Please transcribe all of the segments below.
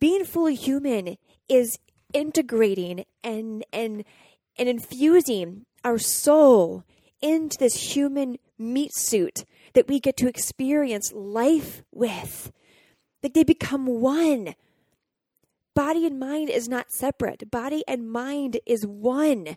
being fully human is integrating and and and infusing our soul into this human meat suit that we get to experience life with. Like they become one. Body and mind is not separate. Body and mind is one.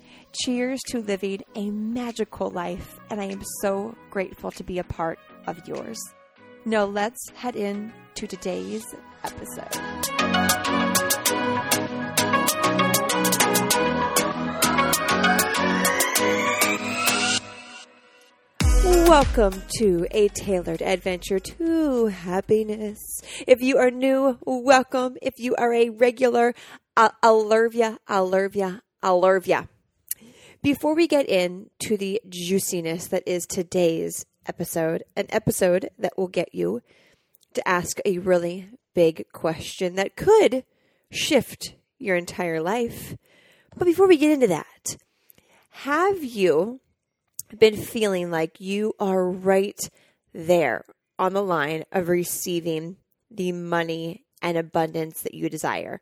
Cheers to living a magical life, and I am so grateful to be a part of yours. Now, let's head in to today's episode. Welcome to a tailored adventure to happiness. If you are new, welcome. If you are a regular, I'll, love ya, I'll love ya, I'll love ya. Before we get into the juiciness that is today's episode, an episode that will get you to ask a really big question that could shift your entire life. But before we get into that, have you been feeling like you are right there on the line of receiving the money and abundance that you desire?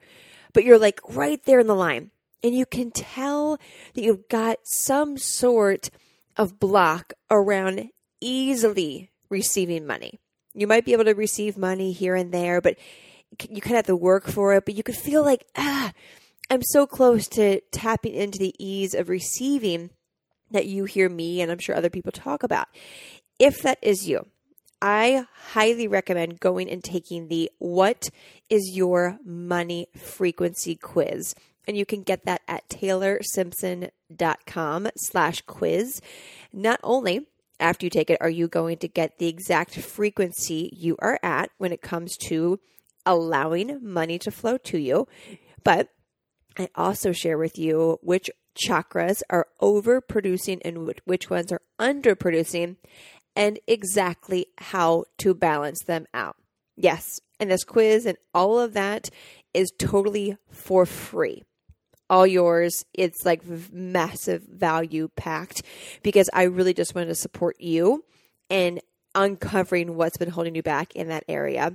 But you're like right there in the line and you can tell that you've got some sort of block around easily receiving money. You might be able to receive money here and there, but you kind of have to work for it. But you could feel like, ah, I'm so close to tapping into the ease of receiving that you hear me and I'm sure other people talk about. If that is you, I highly recommend going and taking the What is Your Money Frequency quiz and you can get that at taylorsimpson.com slash quiz. Not only after you take it are you going to get the exact frequency you are at when it comes to allowing money to flow to you, but I also share with you which chakras are overproducing and which ones are underproducing and exactly how to balance them out. Yes, and this quiz and all of that is totally for free all yours. It's like massive value packed because I really just wanted to support you and uncovering what's been holding you back in that area.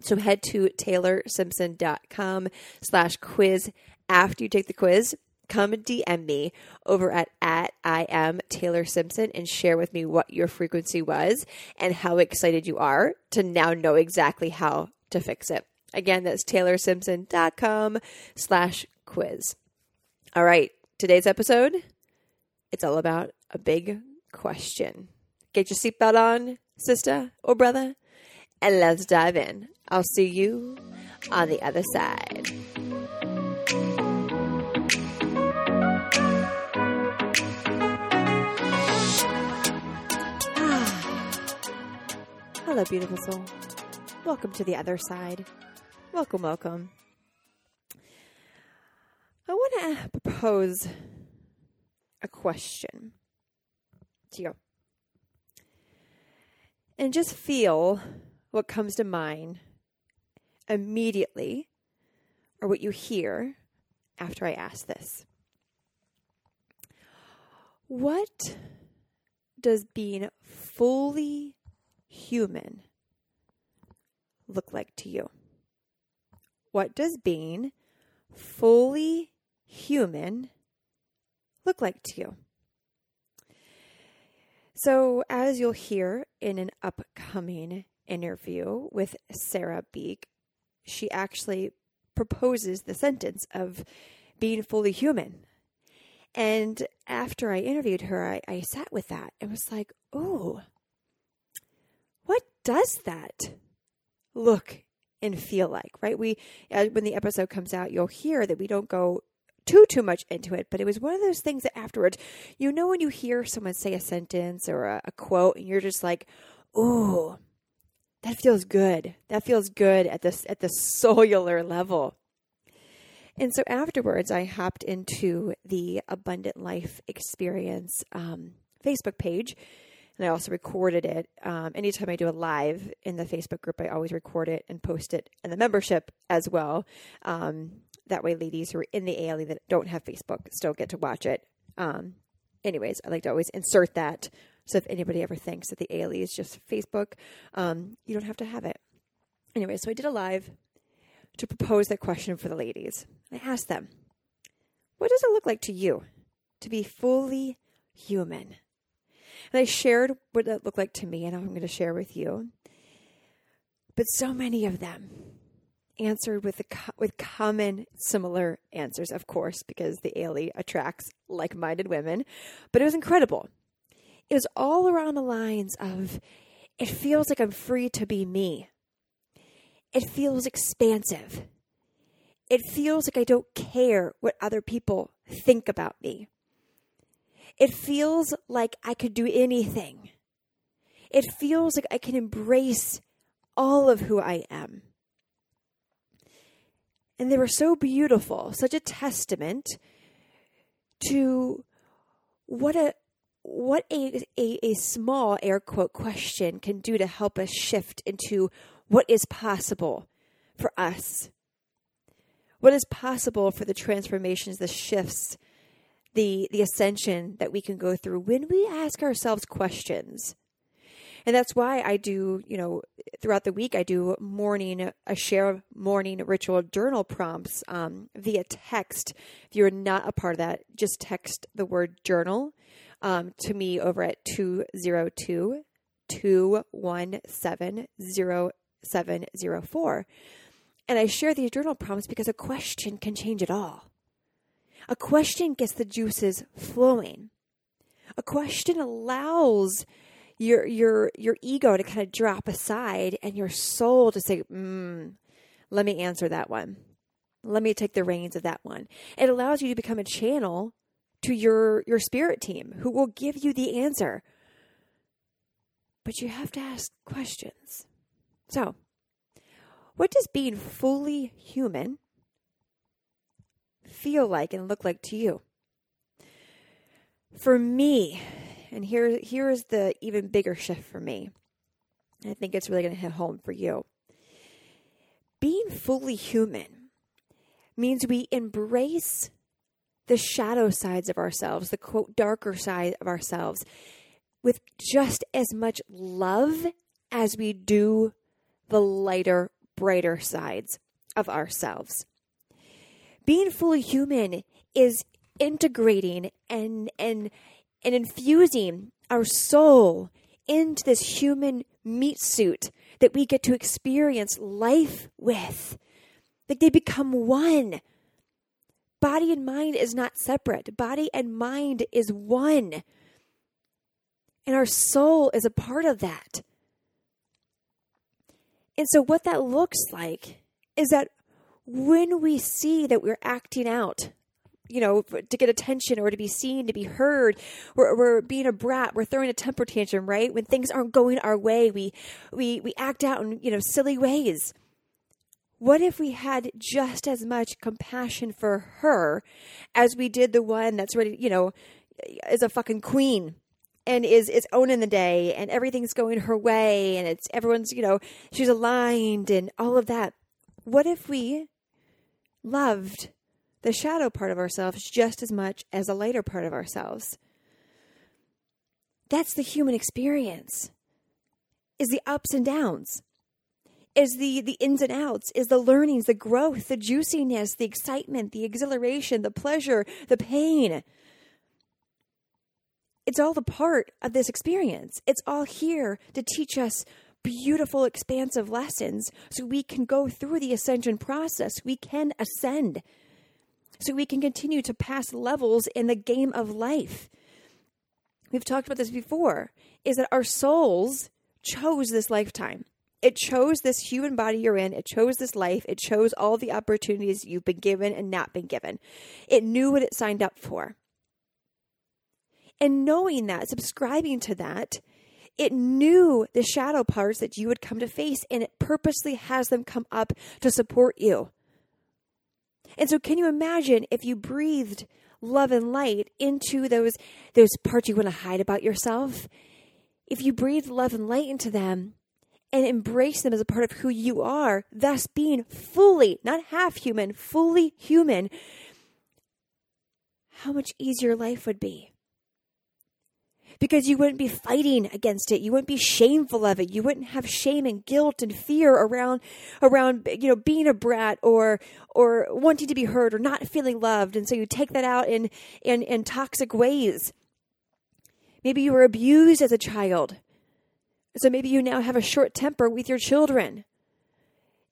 So head to taylorsimpson.com slash quiz after you take the quiz. Come DM me over at, at I am Taylor Simpson and share with me what your frequency was and how excited you are to now know exactly how to fix it. Again, that's taylorsimpson.com slash quiz. All right, today's episode, it's all about a big question. Get your seatbelt on, sister or brother, and let's dive in. I'll see you on the other side. Ah. Hello, beautiful soul. Welcome to the other side. Welcome, welcome. Propose a question to you. And just feel what comes to mind immediately or what you hear after I ask this. What does being fully human look like to you? What does being fully human look like to you? So, as you'll hear in an upcoming interview with Sarah Beek, she actually proposes the sentence of being fully human. And after I interviewed her, I, I sat with that and was like, oh, what does that look and feel like, right? We, uh, when the episode comes out, you'll hear that we don't go too too much into it but it was one of those things that afterwards you know when you hear someone say a sentence or a, a quote and you're just like oh that feels good that feels good at this at the cellular level and so afterwards i hopped into the abundant life experience um, facebook page and I also recorded it. Um, anytime I do a live in the Facebook group, I always record it and post it in the membership as well. Um, that way, ladies who are in the ALE that don't have Facebook still get to watch it. Um, anyways, I like to always insert that. So if anybody ever thinks that the ALE is just Facebook, um, you don't have to have it. Anyway, so I did a live to propose that question for the ladies. I asked them, what does it look like to you to be fully human? And I shared what that looked like to me, and I'm going to share with you. But so many of them answered with with common similar answers, of course, because the ALE attracts like-minded women. But it was incredible. It was all around the lines of it feels like I'm free to be me. It feels expansive. It feels like I don't care what other people think about me. It feels like I could do anything. It feels like I can embrace all of who I am. And they were so beautiful, such a testament to what a what a, a, a small air quote question can do to help us shift into what is possible for us. What is possible for the transformations, the shifts the the ascension that we can go through when we ask ourselves questions. And that's why I do, you know, throughout the week I do morning a share morning ritual journal prompts um, via text. If you're not a part of that, just text the word journal um, to me over at 202 217 0704. And I share these journal prompts because a question can change it all. A question gets the juices flowing. A question allows your your your ego to kind of drop aside and your soul to say, mm, "Let me answer that one. Let me take the reins of that one." It allows you to become a channel to your your spirit team who will give you the answer. But you have to ask questions. So, what does being fully human feel like and look like to you? For me, and here here is the even bigger shift for me. I think it's really going to hit home for you. Being fully human means we embrace the shadow sides of ourselves, the quote darker side of ourselves, with just as much love as we do the lighter, brighter sides of ourselves being fully human is integrating and and and infusing our soul into this human meat suit that we get to experience life with. Like they become one. Body and mind is not separate. Body and mind is one. And our soul is a part of that. And so, what that looks like is that when we see that we're acting out you know, to get attention or to be seen, to be heard. We're, we're being a brat. We're throwing a temper tantrum, right? When things aren't going our way, we, we, we act out in, you know, silly ways. What if we had just as much compassion for her as we did the one that's ready, you know, is a fucking queen and is, is owning the day and everything's going her way and it's everyone's, you know, she's aligned and all of that. What if we loved the shadow part of ourselves just as much as the lighter part of ourselves. That's the human experience. Is the ups and downs. Is the the ins and outs, is the learnings, the growth, the juiciness, the excitement, the exhilaration, the pleasure, the pain. It's all the part of this experience. It's all here to teach us beautiful, expansive lessons so we can go through the ascension process. We can ascend. So we can continue to pass levels in the game of life. We've talked about this before is that our souls chose this lifetime. It chose this human body you're in. It chose this life. It chose all the opportunities you've been given and not been given. It knew what it signed up for. And knowing that, subscribing to that, it knew the shadow parts that you would come to face and it purposely has them come up to support you. And so can you imagine if you breathed love and light into those those parts you want to hide about yourself? If you breathe love and light into them and embrace them as a part of who you are, thus being fully, not half human, fully human, how much easier life would be because you wouldn't be fighting against it. You wouldn't be shameful of it. You wouldn't have shame and guilt and fear around around you know being a brat or or wanting to be heard or not feeling loved. And so you take that out in in, in toxic ways. Maybe you were abused as a child. So maybe you now have a short temper with your children.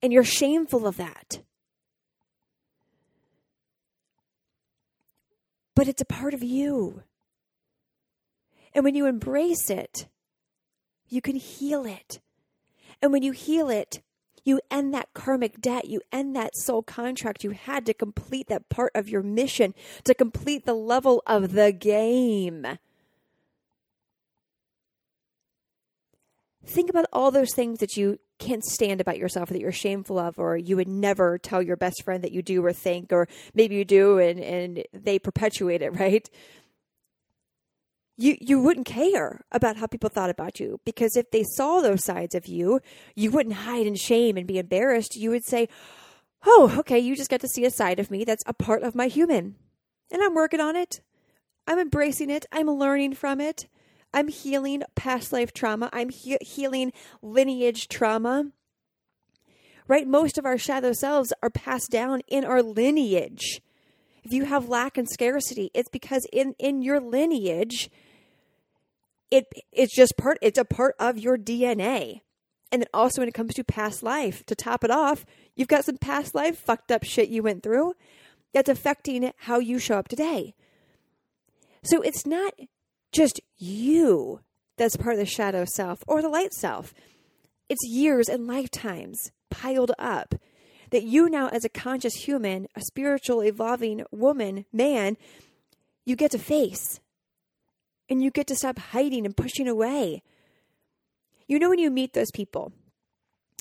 And you're shameful of that. But it's a part of you. And when you embrace it, you can heal it. And when you heal it, you end that karmic debt. You end that soul contract you had to complete that part of your mission, to complete the level of the game. Think about all those things that you can't stand about yourself or that you're shameful of, or you would never tell your best friend that you do or think, or maybe you do and, and they perpetuate it, right? You you wouldn't care about how people thought about you because if they saw those sides of you, you wouldn't hide in shame and be embarrassed. You would say, "Oh, okay, you just get to see a side of me that's a part of my human." And I'm working on it. I'm embracing it. I'm learning from it. I'm healing past life trauma. I'm he- healing lineage trauma. Right? Most of our shadow selves are passed down in our lineage. If you have lack and scarcity, it's because in in your lineage it it's just part it's a part of your DNA. And then also when it comes to past life, to top it off, you've got some past life fucked up shit you went through that's affecting how you show up today. So it's not just you that's part of the shadow self or the light self. It's years and lifetimes piled up that you now, as a conscious human, a spiritual, evolving woman, man, you get to face. And you get to stop hiding and pushing away. You know, when you meet those people,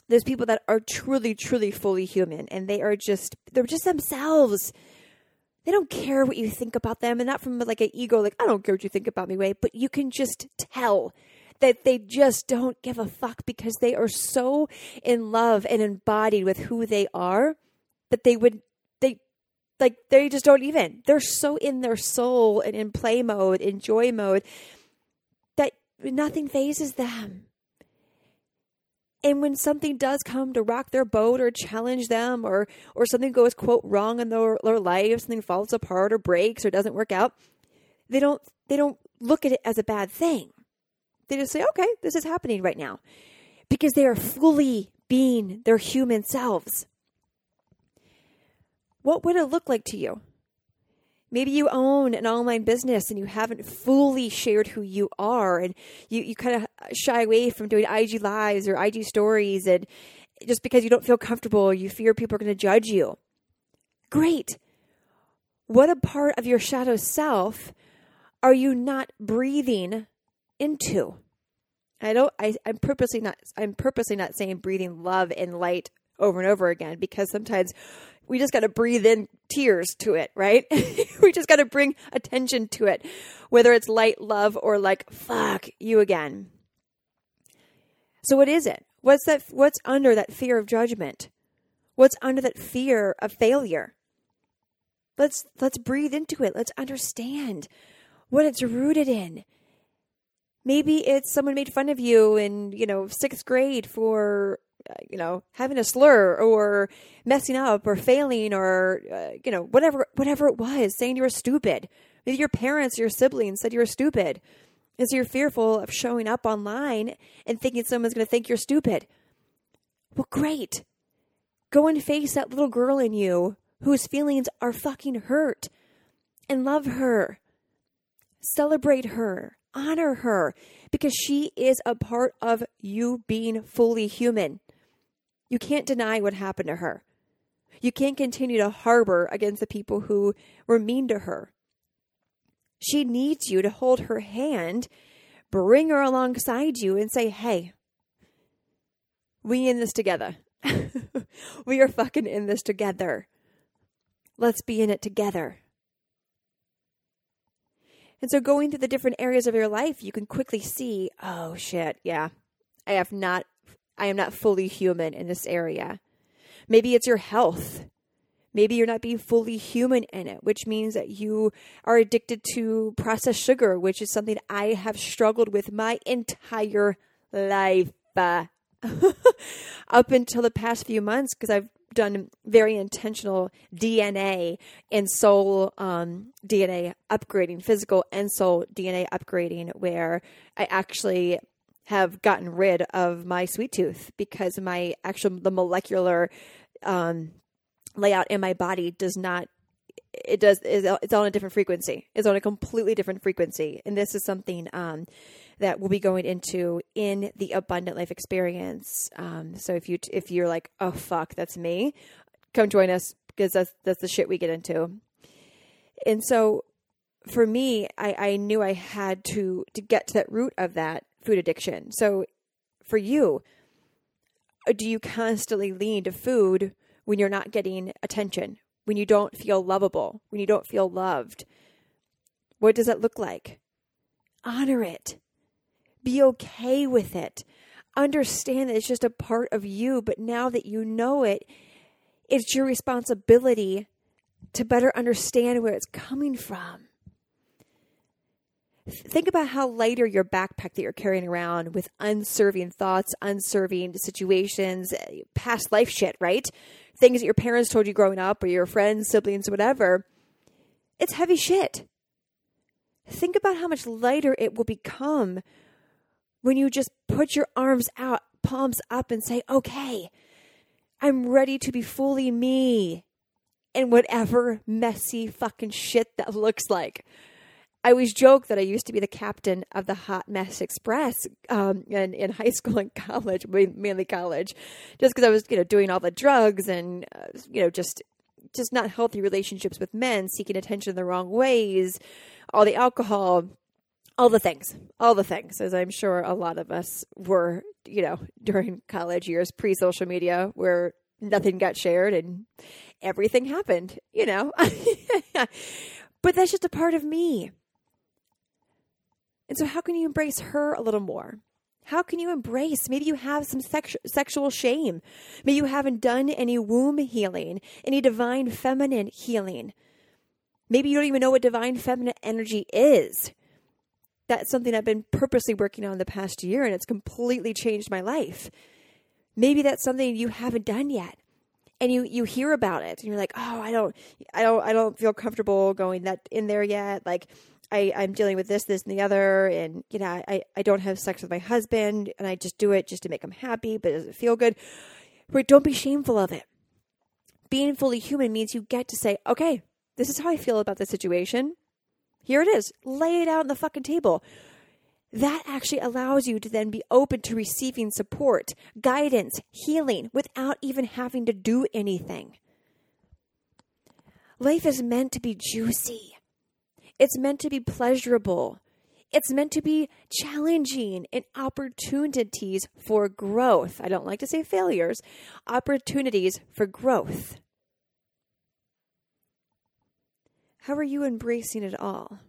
those people that are truly, truly fully human. And they are just, they're just themselves. They don't care what you think about them. And not from like an ego, like, I don't care what you think about me way, but you can just tell that they just don't give a fuck because they are so in love and embodied with who they are that they would they like they just don't even. They're so in their soul and in play mode, in joy mode, that nothing phases them. And when something does come to rock their boat or challenge them or or something goes quote wrong in their, their life, something falls apart or breaks or doesn't work out, they don't they don't look at it as a bad thing. They just say, "Okay, this is happening right now." Because they are fully being their human selves what would it look like to you? Maybe you own an online business and you haven't fully shared who you are and you, you kind of shy away from doing IG lives or IG stories and just because you don't feel comfortable, you fear people are going to judge you. Great. What a part of your shadow self are you not breathing into? I don't I, I'm purposely not I'm purposely not saying breathing love and light over and over again because sometimes we just got to breathe in tears to it, right? we just got to bring attention to it, whether it's light, love, or like, fuck you again. So, what is it? What's that? What's under that fear of judgment? What's under that fear of failure? Let's let's breathe into it. Let's understand what it's rooted in. Maybe it's someone made fun of you in, you know, 6th grade for uh, you know, having a slur or messing up or failing or, uh, you know, whatever, whatever it was, saying you were stupid. Maybe your parents, your siblings said you were stupid. And so you're fearful of showing up online and thinking someone's going to think you're stupid. Well, great. Go and face that little girl in you whose feelings are fucking hurt and love her. Celebrate her, honor her, because she is a part of you being fully human. You can't deny what happened to her. You can't continue to harbor against the people who were mean to her. She needs you to hold her hand, bring her alongside you, and say, hey, we in this together. we are fucking in this together. Let's be in it together. And so going through the different areas of your life, you can quickly see, oh shit, yeah. I have not I am not fully human in this area. Maybe it's your health. Maybe you're not being fully human in it, which means that you are addicted to processed sugar, which is something I have struggled with my entire life. Uh, up until the past few months, because I've done very intentional DNA and soul um, DNA upgrading, physical and soul DNA upgrading, where I actually have gotten rid of my sweet tooth because my actual the molecular um, layout in my body does not it does it's on a different frequency. It's on a completely different frequency. And this is something um, that we'll be going into in the abundant life experience um, so if you if you're like oh fuck that's me come join us because that's that's the shit we get into and so for me i i knew i had to to get to that root of that food addiction so for you do you constantly lean to food when you're not getting attention, when you don't feel lovable, when you don't feel loved? What does that look like? Honor it. Be okay with it. Understand that it's just a part of you, but now that you know it, it's your responsibility to better understand where it's coming from. Think about how lighter your backpack that you're carrying around with unserving thoughts, unserving situations, past life shit, right? things that your parents told you growing up or your friends, siblings, whatever, it's heavy shit. Think about how much lighter it will become when you just put your arms out, palms up, and say, okay, I'm ready to be fully me in whatever messy fucking shit that looks like. I always joke that I used to be the captain of the Hot Mess Express um, in, in high school and college, mainly college, just because I was, you know, doing all the drugs and, uh, you know, just just not healthy relationships with men, seeking attention the wrong ways, all the alcohol, all the things, all the things, as I'm sure a lot of us were, you know, during college years, pre social media, where nothing got shared and everything happened, you know. but that's just a part of me. And so, how can you embrace her a little more? How can you embrace? Maybe you have some sex- sexual shame. Maybe you haven't done any womb healing, any divine feminine healing. Maybe you don't even know what divine feminine energy is. That's something I've been purposely working on the past year, and it's completely changed my life. Maybe that's something you haven't done yet and you you hear about it and you're like oh i don't i don't i don't feel comfortable going that in there yet like I, I'm dealing with this, this, and the other, and you know, I, I don't have sex with my husband, and I just do it just to make him happy, but it does it feel good? But don't be shameful of it. Being fully human means you get to say, okay, this is how I feel about the situation. Here it is. Lay it out on the fucking table. That actually allows you to then be open to receiving support, guidance, healing without even having to do anything. Life is meant to be juicy. It's meant to be pleasurable. It's meant to be challenging and opportunities for growth. I don't like to say failures, opportunities for growth. How are you embracing it all?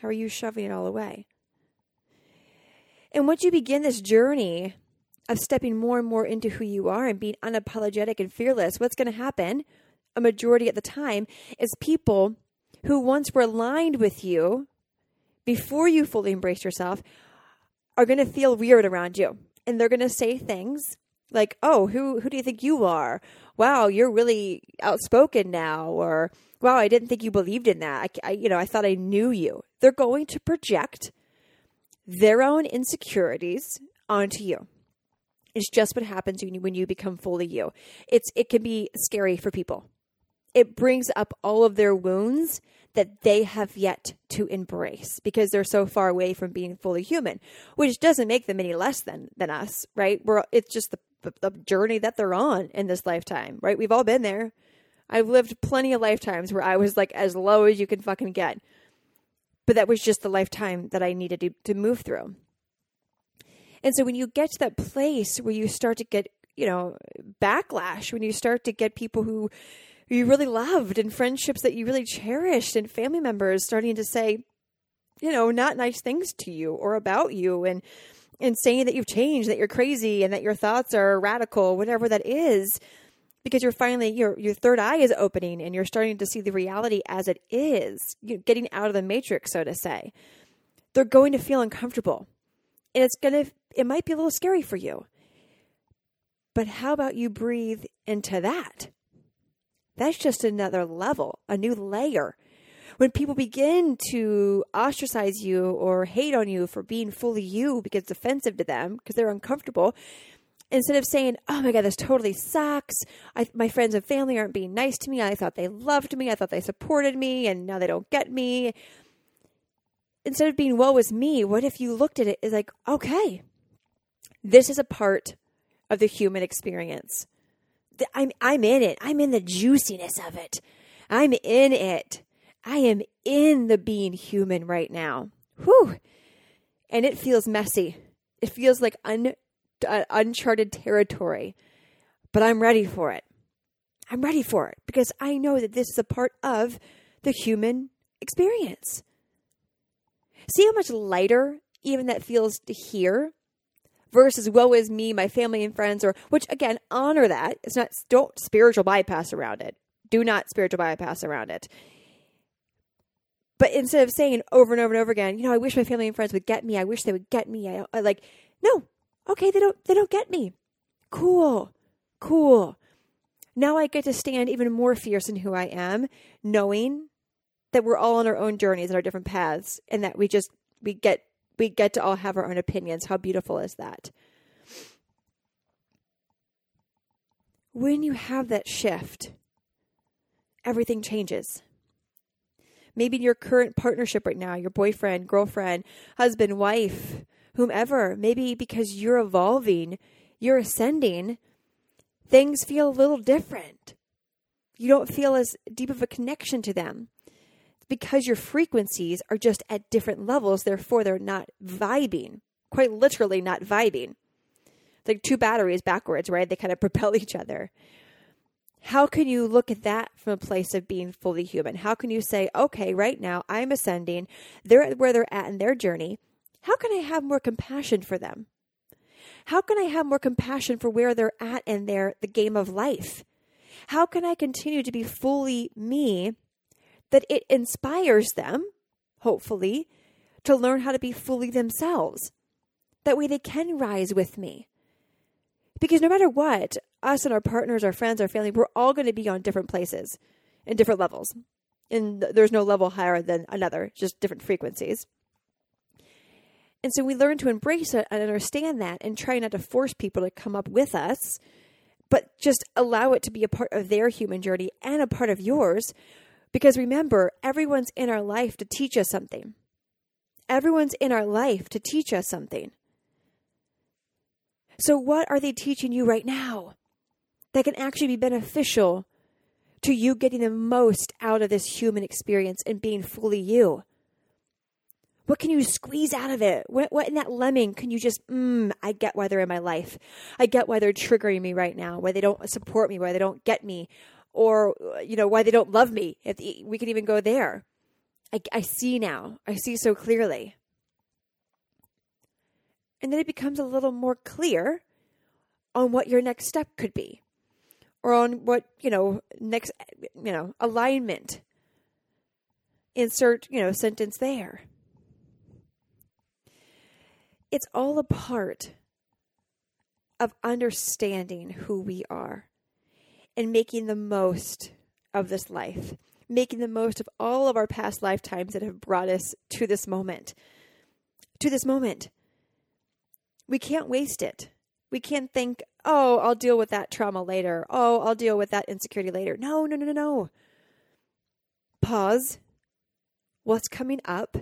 How are you shoving it all away? And once you begin this journey of stepping more and more into who you are and being unapologetic and fearless, what's going to happen a majority of the time is people who once were aligned with you before you fully embrace yourself are going to feel weird around you. And they're going to say things like, "Oh, who who do you think you are?" wow, you're really outspoken now, or wow, I didn't think you believed in that. I, I, you know, I thought I knew you. They're going to project their own insecurities onto you. It's just what happens when you, when you become fully you. It's it can be scary for people. It brings up all of their wounds that they have yet to embrace because they're so far away from being fully human, which doesn't make them any less than than us, right? We're it's just the, the journey that they're on in this lifetime, right? We've all been there. I've lived plenty of lifetimes where I was like as low as you can fucking get. But that was just the lifetime that I needed to, to move through. And so when you get to that place where you start to get, you know, backlash, when you start to get people who you really loved and friendships that you really cherished and family members starting to say, you know, not nice things to you or about you and and saying that you've changed, that you're crazy and that your thoughts are radical, whatever that is, because you're finally your your third eye is opening and you're starting to see the reality as it is, you're getting out of the matrix, so to say. They're going to feel uncomfortable. And it's going to it might be a little scary for you. But how about you breathe into that? That's just another level, a new layer. When people begin to ostracize you or hate on you for being fully you because it's offensive to them, because they're uncomfortable, instead of saying, "Oh my god, this totally sucks. I, my friends and family aren't being nice to me. I thought they loved me. I thought they supported me, and now they don't get me." Instead of being "woe is me," what if you looked at it as like, "Okay, this is a part of the human experience. I'm I'm in it. I'm in the juiciness of it. I'm in it. I am in the being human right now. Whew. And it feels messy. It feels like un uncharted territory, but I'm ready for it. I'm ready for it because I know that this is a part of the human experience. See how much lighter even that feels to hear versus woe is me, my family and friends, or which again, honor that. It's not don't spiritual bypass around it. Do not spiritual bypass around it. But instead of saying over and over and over again, you know, I wish my family and friends would get me. I wish they would get me. I, I like, no, Okay, they don't they don't get me. Cool. Cool. Now I get to stand even more fierce in who I am, knowing that we're all on our own journeys and our different paths and that we just we get we get to all have our own opinions. How beautiful is that? When you have that shift, everything changes. Maybe in your current partnership right now, your boyfriend, girlfriend, husband, wife, whomever, maybe because you're evolving, you're ascending, things feel a little different. You don't feel as deep of a connection to them because your frequencies are just at different levels, therefore, they're not vibing, quite literally, not vibing. It's like two batteries backwards, right? They kind of propel each other. How can you look at that from a place of being fully human? How can you say, okay, right now I'm ascending, they're where they're at in their journey, how can I have more compassion for them? How can I have more compassion for where they're at in their the game of life? How can I continue to be fully me that it inspires them, hopefully, to learn how to be fully themselves? That way they can rise with me. Because no matter what, us and our partners, our friends, our family, we're all going to be on different places and different levels. And there's no level higher than another, just different frequencies. And so we learn to embrace it and understand that and try not to force people to come up with us, but just allow it to be a part of their human journey and a part of yours. Because remember, everyone's in our life to teach us something. Everyone's in our life to teach us something. So, what are they teaching you right now that can actually be beneficial to you getting the most out of this human experience and being fully you? What can you squeeze out of it? What, what in that lemming can you just, mm, I get why they're in my life. I get why they're triggering me right now, why they don't support me, why they don't get me, or, you know, why they don't love me. If we can even go there. I, I see now. I see so clearly. And then it becomes a little more clear on what your next step could be or on what, you know, next, you know, alignment. Insert, you know, sentence there. It's all a part of understanding who we are and making the most of this life, making the most of all of our past lifetimes that have brought us to this moment. To this moment. We can't waste it. We can't think, oh, I'll deal with that trauma later. Oh, I'll deal with that insecurity later. No, no, no, no, no. Pause. What's coming up?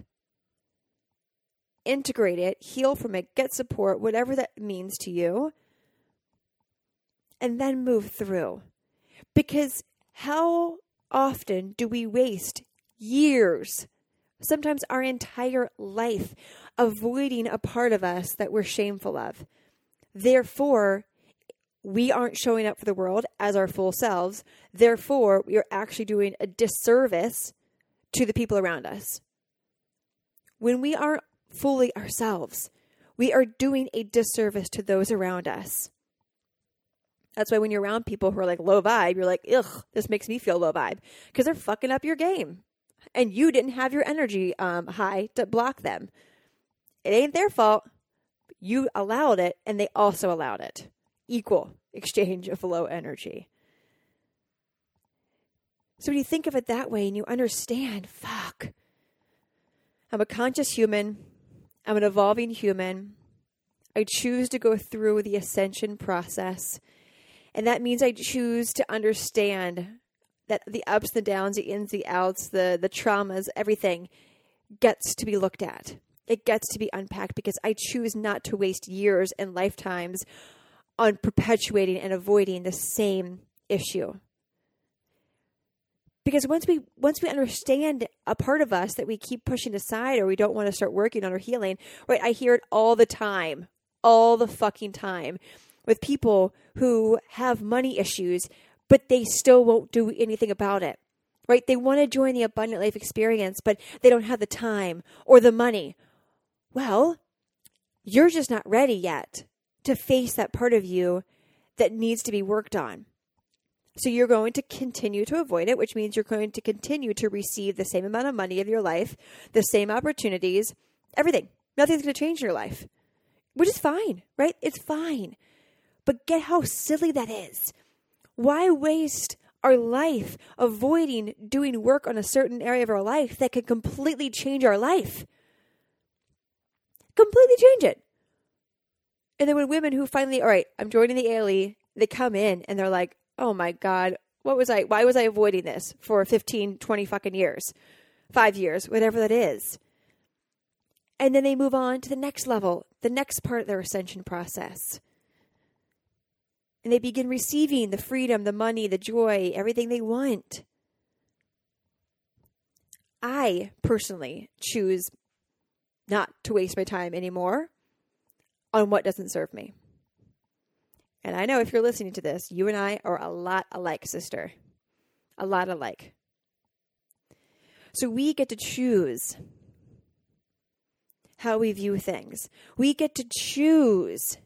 Integrate it, heal from it, get support, whatever that means to you, and then move through. Because how often do we waste years, sometimes our entire life, avoiding a part of us that we're shameful of? Therefore, we aren't showing up for the world as our full selves. Therefore, we are actually doing a disservice to the people around us. When we aren't fully ourselves, we are doing a disservice to those around us. That's why when you're around people who are like low vibe, you're like, ugh, this makes me feel low vibe because they're fucking up your game. And you didn't have your energy um, high to block them. It ain't their fault. You allowed it, and they also allowed it. Equal exchange of low energy. So when you think of it that way and you understand, fuck, I'm a conscious human, I'm an evolving human. I choose to go through the ascension process. And that means I choose to understand that the ups, the downs, the ins, the outs, the, the traumas, everything gets to be looked at it gets to be unpacked because I choose not to waste years and lifetimes on perpetuating and avoiding the same issue. Because once we once we understand a part of us that we keep pushing aside or we don't want to start working on or healing, right? I hear it all the time, all the fucking time with people who have money issues, but they still won't do anything about it. Right? They want to join the abundant life experience, but they don't have the time or the money well, you're just not ready yet to face that part of you that needs to be worked on. So you're going to continue to avoid it, which means you're going to continue to receive the same amount of money of your life, the same opportunities, everything. Nothing's going to change in your life, which is fine, right? It's fine. But get how silly that is. Why waste our life avoiding doing work on a certain area of our life that could completely change our life? completely change it. And then when women who finally, all right, I'm joining the ALE, they come in and they're like, oh my God, what was I, why was I avoiding this for 15, 20 fucking years, five years, whatever that is. And then they move on to the next level, the next part of their ascension process. And they begin receiving the freedom, the money, the joy, everything they want. I personally choose not to waste my time anymore on what doesn't serve me. And I know if you're listening to this, you and I are a lot alike, sister. A lot alike. So we get to choose how we view things. We get to choose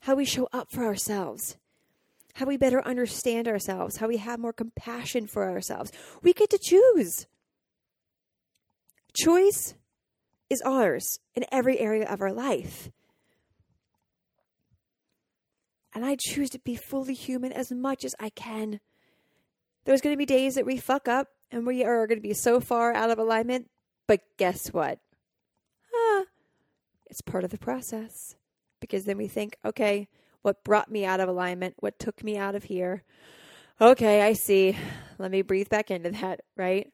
how we show up for ourselves, how we better understand ourselves, how we have more compassion for ourselves. We get to choose. Choice is ours in every area of our life. And I choose to be fully human as much as I can. There's going to be days that we fuck up and we are going to be so far out of alignment, but guess what? Ah, it's part of the process. Because then we think, okay, what brought me out of alignment? What took me out of here? Okay, I see. Let me breathe back into that, right?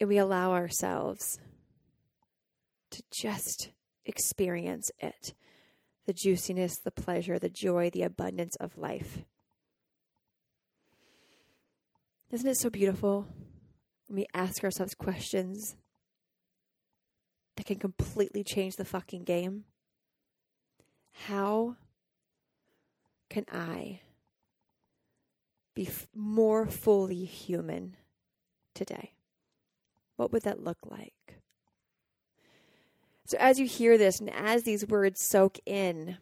and we allow ourselves to just experience it the juiciness, the pleasure, the joy, the abundance of life. Isn't it so beautiful when we ask ourselves questions that can completely change the fucking game? How can I be f- more fully human today? What would that look like? So as you hear this and as these words soak in,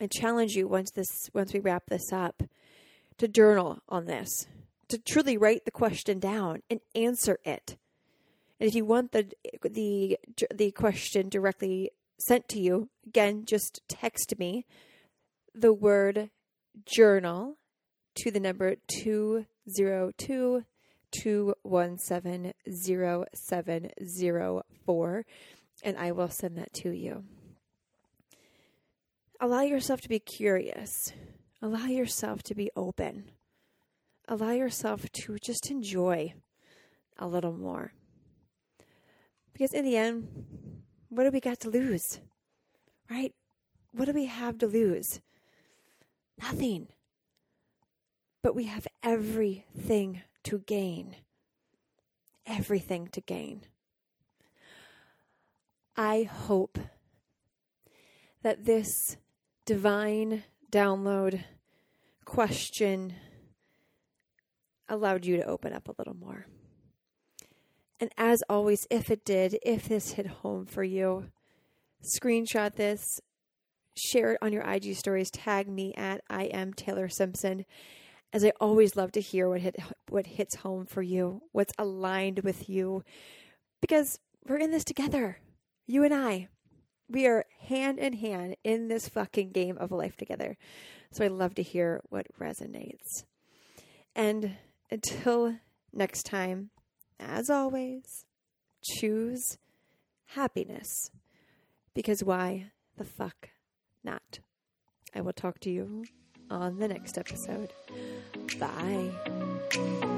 I challenge you once this once we wrap this up to journal on this, to truly write the question down and answer it. And if you want the the the question directly sent to you, again, just text me the word journal to the number 202 217 0704 and I will send that to you. Allow yourself to be curious. Allow yourself to be open. Allow yourself to just enjoy a little more. Because in the end, what do we got to lose? Right? What do we have to lose? Nothing. But we have everything to gain. Everything to gain. I hope that this divine download question allowed you to open up a little more. And as always, if it did, if this hit home for you, screenshot this, share it on your IG stories, tag me at I am Taylor Simpson. As I always love to hear what hit what hits home for you, what's aligned with you, because we're in this together. You and I, we are hand in hand in this fucking game of life together. So I love to hear what resonates. And until next time, as always, choose happiness. Because why the fuck not? I will talk to you on the next episode. Bye.